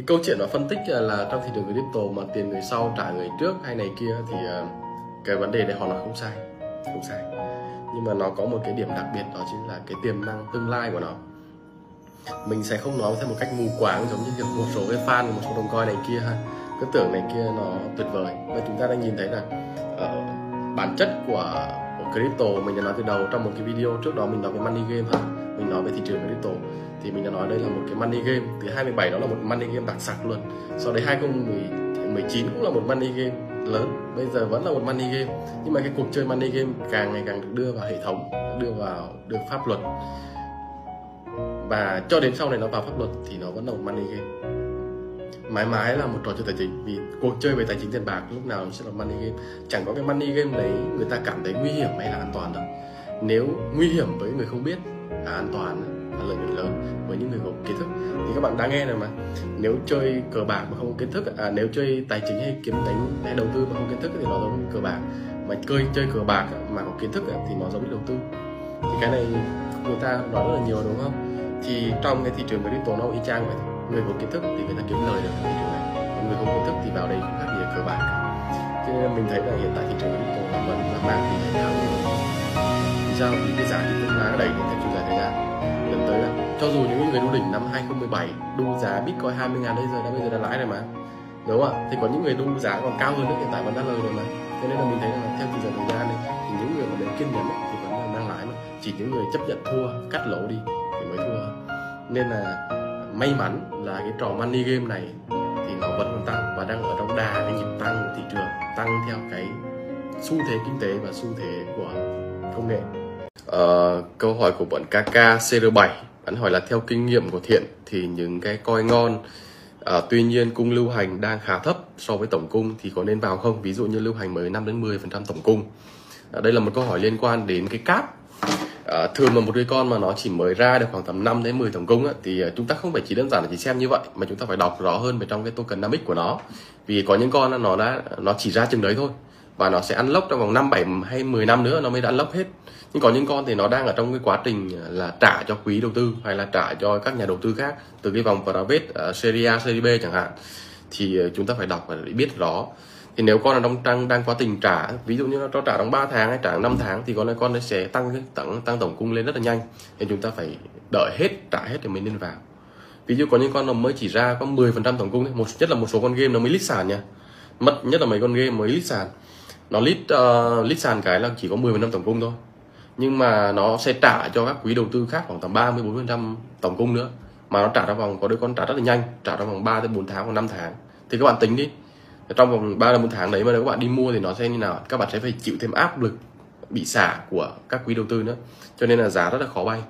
cái câu chuyện nó phân tích à, là trong thị trường crypto mà tiền người sau trả người trước hay này kia thì à, cái vấn đề này họ nói không sai không sai. Nhưng mà nó có một cái điểm đặc biệt đó chính là cái tiềm năng tương lai của nó. Mình sẽ không nói theo một cách mù quáng giống như một số cái fan một số đồng coin này kia ha. Cứ tưởng này kia nó tuyệt vời. Và chúng ta đang nhìn thấy là uh, bản chất của, của crypto mình đã nói từ đầu trong một cái video trước đó mình nói về money game ha mình nói về thị trường crypto thì mình đã nói đây là một cái money game. Từ 27 đó là một money game đặc sắc luôn. Sau đấy 2019 cũng là một money game lớn. Bây giờ vẫn là một money game. Nhưng mà cái cuộc chơi money game càng ngày càng được đưa vào hệ thống, đưa vào được pháp luật. Và cho đến sau này nó vào pháp luật thì nó vẫn là một money game. Mãi mãi là một trò chơi tài chính. Vì cuộc chơi về tài chính tiền bạc lúc nào nó sẽ là money game. Chẳng có cái money game đấy người ta cảm thấy nguy hiểm hay là an toàn đâu. Nếu nguy hiểm với người không biết là an toàn là lợi nhuận lớn với những người có kiến thức. Thì các bạn đã nghe rồi mà. Nếu chơi cờ bạc mà không có kiến thức à nếu chơi tài chính hay kiếm đánh, hay đầu tư mà không kiến thức thì nó giống như cờ bạc. Mà chơi chơi cờ bạc mà có kiến thức thì nó giống như đầu tư. Thì cái này người ta nói rất là nhiều đúng không? Thì trong cái thị trường crypto nó y chang vậy người có kiến thức thì người ta kiếm lời được thị trường này. Còn người không kiến thức thì vào đây cũng khác gì là cờ bạc. Cho nên mình thấy là hiện tại thị trường crypto là vẫn là mang tỷ lệ cao vì vì cái giá trị tương lai đẩy lên theo chiều dài thời gian. Dẫn tới là cho dù những người đu đỉnh năm 2017 đu giá bitcoin 20 ngàn bây giờ đã bây giờ đã lãi rồi mà. Đúng không ạ? Thì có những người đu giá còn cao hơn nữa, hiện tại vẫn đã lời rồi mà. Cho nên là mình thấy là theo chiều dài thời gian này thì những người mà đến kiên nhẫn thì vẫn là mang lãi mà. Chỉ những người chấp nhận thua, cắt lỗ đi thì mới thua. Nên là may mắn là cái trò money game này thì nó vẫn còn tăng và đang ở trong đà cái nhịp tăng của thị trường, tăng theo cái xu thế kinh tế và xu thế của công nghệ. Uh, câu hỏi của bọn KK CR7 bạn hỏi là theo kinh nghiệm của thiện thì những cái coi ngon uh, tuy nhiên cung lưu hành đang khá thấp so với tổng cung thì có nên vào không? Ví dụ như lưu hành mới 5 đến 10 phần trăm tổng cung. Uh, đây là một câu hỏi liên quan đến cái cáp. Uh, thường mà một cái con mà nó chỉ mới ra được khoảng tầm 5 đến 10 tổng cung á, thì chúng ta không phải chỉ đơn giản là chỉ xem như vậy mà chúng ta phải đọc rõ hơn về trong cái tokenomics của nó. Vì có những con nó đã nó chỉ ra chừng đấy thôi và nó sẽ ăn lốc trong vòng 5, 7 hay 10 năm nữa nó mới ăn lốc hết. Nhưng có những con thì nó đang ở trong cái quá trình à, là trả cho quý đầu tư hay là trả cho các nhà đầu tư khác từ cái vòng private uh, à, serie A, serie B chẳng hạn. Thì à, chúng ta phải đọc và để biết rõ. Thì nếu con là đang đang đang quá trình trả ví dụ như nó trả trong 3 tháng hay trả 5 tháng thì con này con nó sẽ tăng tăng tăng tổng cung lên rất là nhanh. Nên chúng ta phải đợi hết trả hết thì mới nên vào. Ví dụ có những con nó mới chỉ ra có 10% tổng cung một nhất là một số con game nó mới lít sàn nha. Mất nhất là mấy con game mới lít sàn nó lít uh, ờ, lít sàn cái là chỉ có 10% tổng cung thôi. Nhưng mà nó sẽ trả cho các quỹ đầu tư khác khoảng tầm 30 40% tổng cung nữa. Mà nó trả trong vòng có đôi con trả rất là nhanh trả trong vòng 3 đến 4 tháng hoặc 5 tháng. Thì các bạn tính đi. Trong vòng 3 đến 4 tháng đấy mà nếu các bạn đi mua thì nó sẽ như nào? Các bạn sẽ phải chịu thêm áp lực bị xả của các quỹ đầu tư nữa. Cho nên là giá rất là khó bay.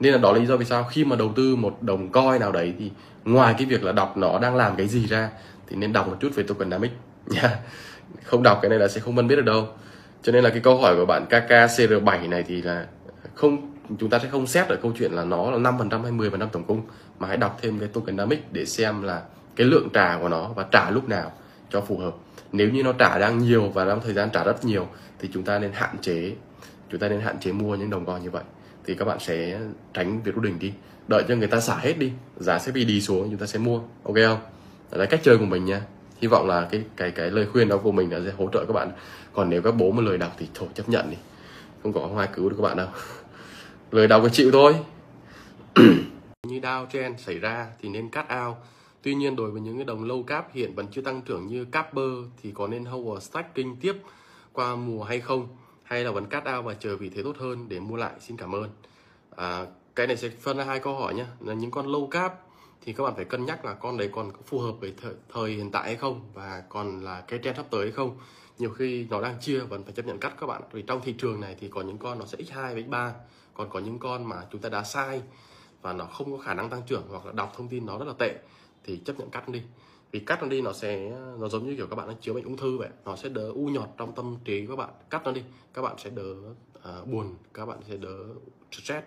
Nên là đó là lý do vì sao khi mà đầu tư một đồng coin nào đấy thì ngoài cái việc là đọc nó đang làm cái gì ra thì nên đọc một chút về tokenomics nha không đọc cái này là sẽ không phân biết được đâu. Cho nên là cái câu hỏi của bạn KKCR7 này thì là không, chúng ta sẽ không xét ở câu chuyện là nó là 5% hay 10% tổng cung, mà hãy đọc thêm cái tokenomics để xem là cái lượng trả của nó và trả lúc nào cho phù hợp. Nếu như nó trả đang nhiều và trong thời gian trả rất nhiều, thì chúng ta nên hạn chế, chúng ta nên hạn chế mua những đồng coin như vậy. Thì các bạn sẽ tránh việc đu đỉnh đi. Đợi cho người ta xả hết đi, giá sẽ bị đi xuống, chúng ta sẽ mua. Ok không? Đó là cách chơi của mình nha hy vọng là cái cái cái lời khuyên đó của mình đã sẽ hỗ trợ các bạn. Còn nếu các bố mà lời đọc thì thôi chấp nhận đi. Không có không ai cứu được các bạn đâu. Lời đọc phải chịu thôi. Như đau trend xảy ra thì nên cắt out tuy nhiên đối với những cái đồng lâu cap hiện vẫn chưa tăng trưởng như Capper thì có nên hold stacking tiếp qua mùa hay không? Hay là vẫn cắt out và chờ vị thế tốt hơn để mua lại? Xin cảm ơn. À, cái này sẽ phân ra hai câu hỏi nhé là những con low cap thì các bạn phải cân nhắc là con đấy còn phù hợp với thời, thời hiện tại hay không và còn là cái trend sắp tới hay không. Nhiều khi nó đang chia vẫn phải chấp nhận cắt các bạn. Vì trong thị trường này thì có những con nó sẽ x2 với x3 còn có những con mà chúng ta đã sai và nó không có khả năng tăng trưởng hoặc là đọc thông tin nó rất là tệ thì chấp nhận cắt đi. Vì cắt nó đi nó sẽ nó giống như kiểu các bạn nó chữa bệnh ung thư vậy nó sẽ đỡ u nhọt trong tâm trí các bạn. Cắt nó đi các bạn sẽ đỡ uh, buồn các bạn sẽ đỡ stress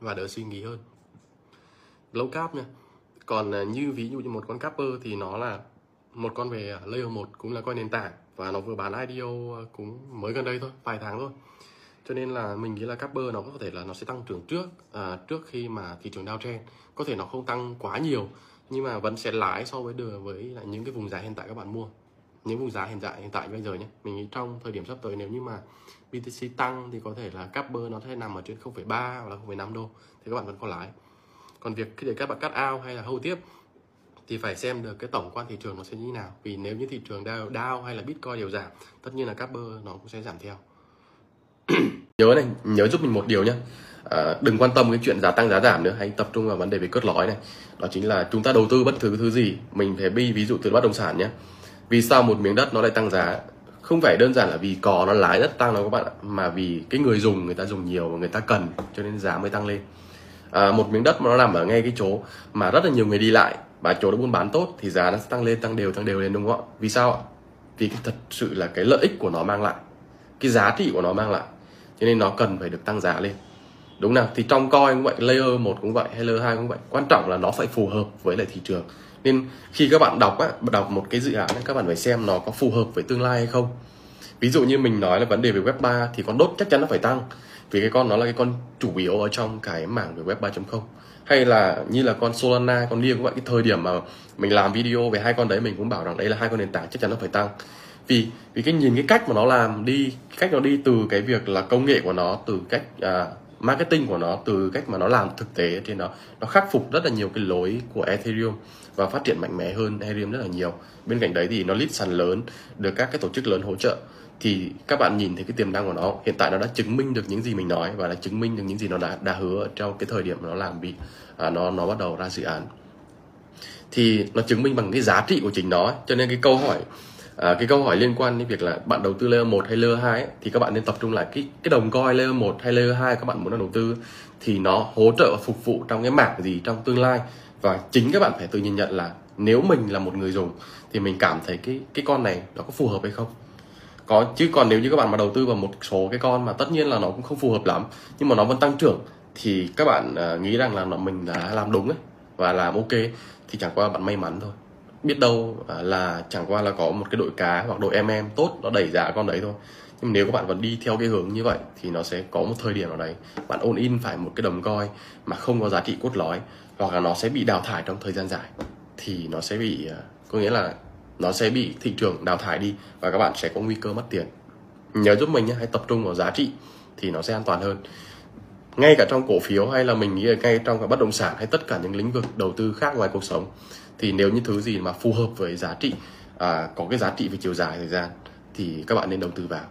và đỡ suy nghĩ hơn. Low cap nha còn à, như ví dụ như một con capper thì nó là một con về à, layer 1 cũng là coi nền tảng và nó vừa bán IDO à, cũng mới gần đây thôi vài tháng thôi. Cho nên là mình nghĩ là Capper nó có thể là nó sẽ tăng trưởng trước à, trước khi mà thị trường downtrend. Có thể nó không tăng quá nhiều nhưng mà vẫn sẽ lái so với đường với lại những cái vùng giá hiện tại các bạn mua. Những vùng giá hiện tại hiện tại bây giờ nhé mình nghĩ trong thời điểm sắp tới nếu như mà BTC tăng thì có thể là capper nó sẽ nằm ở trên 0,3 hoặc là 0,5 đô thì các bạn vẫn có lái còn việc khi để các bạn cắt ao hay là hâu tiếp thì phải xem được cái tổng quan thị trường nó sẽ như thế nào. Vì nếu như thị trường đao đao hay là bitcoin đều giảm tất nhiên là capper nó cũng sẽ giảm theo. Nhớ này nhớ giúp mình một điều nhé à, đừng quan tâm cái chuyện giá tăng giá giảm nữa hãy tập trung vào vấn đề về cốt lõi này. Đó chính là chúng ta đầu tư bất cứ thứ gì mình phải bi ví dụ từ bất động sản nhé vì sao một miếng đất nó lại tăng giá? Không phải đơn giản là vì cò nó lái đất tăng đâu các bạn ạ mà vì cái người dùng người ta dùng nhiều và người ta cần cho nên giá mới tăng lên à, một miếng đất mà nó nằm ở ngay cái chỗ mà rất là nhiều người đi lại và chỗ đó buôn bán tốt thì giá nó sẽ tăng lên tăng đều tăng đều lên đúng không ạ? Vì sao ạ? Vì cái thật sự là cái lợi ích của nó mang lại cái giá trị của nó mang lại. Cho nên nó cần phải được tăng giá lên. Đúng nào? Thì trong coi cũng vậy layer một cũng vậy hay layer hai cũng vậy quan trọng là nó phải phù hợp với lại thị trường. Nên khi các bạn đọc á đọc một cái dự án các bạn phải xem nó có phù hợp với tương lai hay không. Ví dụ như mình nói là vấn đề về web 3 thì con đốt chắc chắn nó phải tăng vì cái con nó là cái con chủ yếu ở trong cái mảng về web 3.0 hay là như là con Solana con Lia cũng vậy cái thời điểm mà mình làm video về hai con đấy mình cũng bảo rằng đây là hai con nền tảng chắc chắn nó phải tăng. Vì vì cái nhìn cái cách mà nó làm đi cách nó đi từ cái việc là công nghệ của nó từ cách à, marketing của nó từ cách mà nó làm thực tế trên nó nó khắc phục rất là nhiều cái lối của Ethereum và phát triển mạnh mẽ hơn Ethereum rất là nhiều. Bên cạnh đấy thì nó list sàn lớn được các cái tổ chức lớn hỗ trợ thì các bạn nhìn thấy cái tiềm năng của nó. Hiện tại nó đã chứng minh được những gì mình nói và đã chứng minh được những gì nó đã đã hứa trong cái thời điểm nó làm bị à, nó nó bắt đầu ra dự án. Thì nó chứng minh bằng cái giá trị của chính nó cho nên cái câu hỏi à, cái câu hỏi liên quan đến việc là bạn đầu tư layer 1 hay layer 2 ấy, thì các bạn nên tập trung lại cái cái đồng coi layer 1 hay layer 2 các bạn muốn đầu tư thì nó hỗ trợ và phục vụ trong cái mảng gì trong tương lai. Và chính các bạn phải tự nhìn nhận là nếu mình là một người dùng thì mình cảm thấy cái cái con này nó có phù hợp hay không có chứ còn nếu như các bạn mà đầu tư vào một số cái con mà tất nhiên là nó cũng không phù hợp lắm nhưng mà nó vẫn tăng trưởng thì các bạn uh, nghĩ rằng là nó mình đã làm đúng ấy và làm ok thì chẳng qua bạn may mắn thôi. Biết đâu uh, là chẳng qua là có một cái đội cá hoặc đội em em tốt nó đẩy giá con đấy thôi. Nhưng nếu các bạn vẫn đi theo cái hướng như vậy thì nó sẽ có một thời điểm nào đấy bạn ôn in phải một cái đồng coi mà không có giá trị cốt lõi hoặc là nó sẽ bị đào thải trong thời gian dài thì nó sẽ bị uh, có nghĩa là nó sẽ bị thị trường đào thải đi và các bạn sẽ có nguy cơ mất tiền. Nhớ giúp mình nhé hãy tập trung vào giá trị thì nó sẽ an toàn hơn. Ngay cả trong cổ phiếu hay là mình nghĩ là ngay trong cả bất động sản hay tất cả những lĩnh vực đầu tư khác ngoài cuộc sống thì nếu như thứ gì mà phù hợp với giá trị à, có cái giá trị về chiều dài thời gian thì các bạn nên đầu tư vào.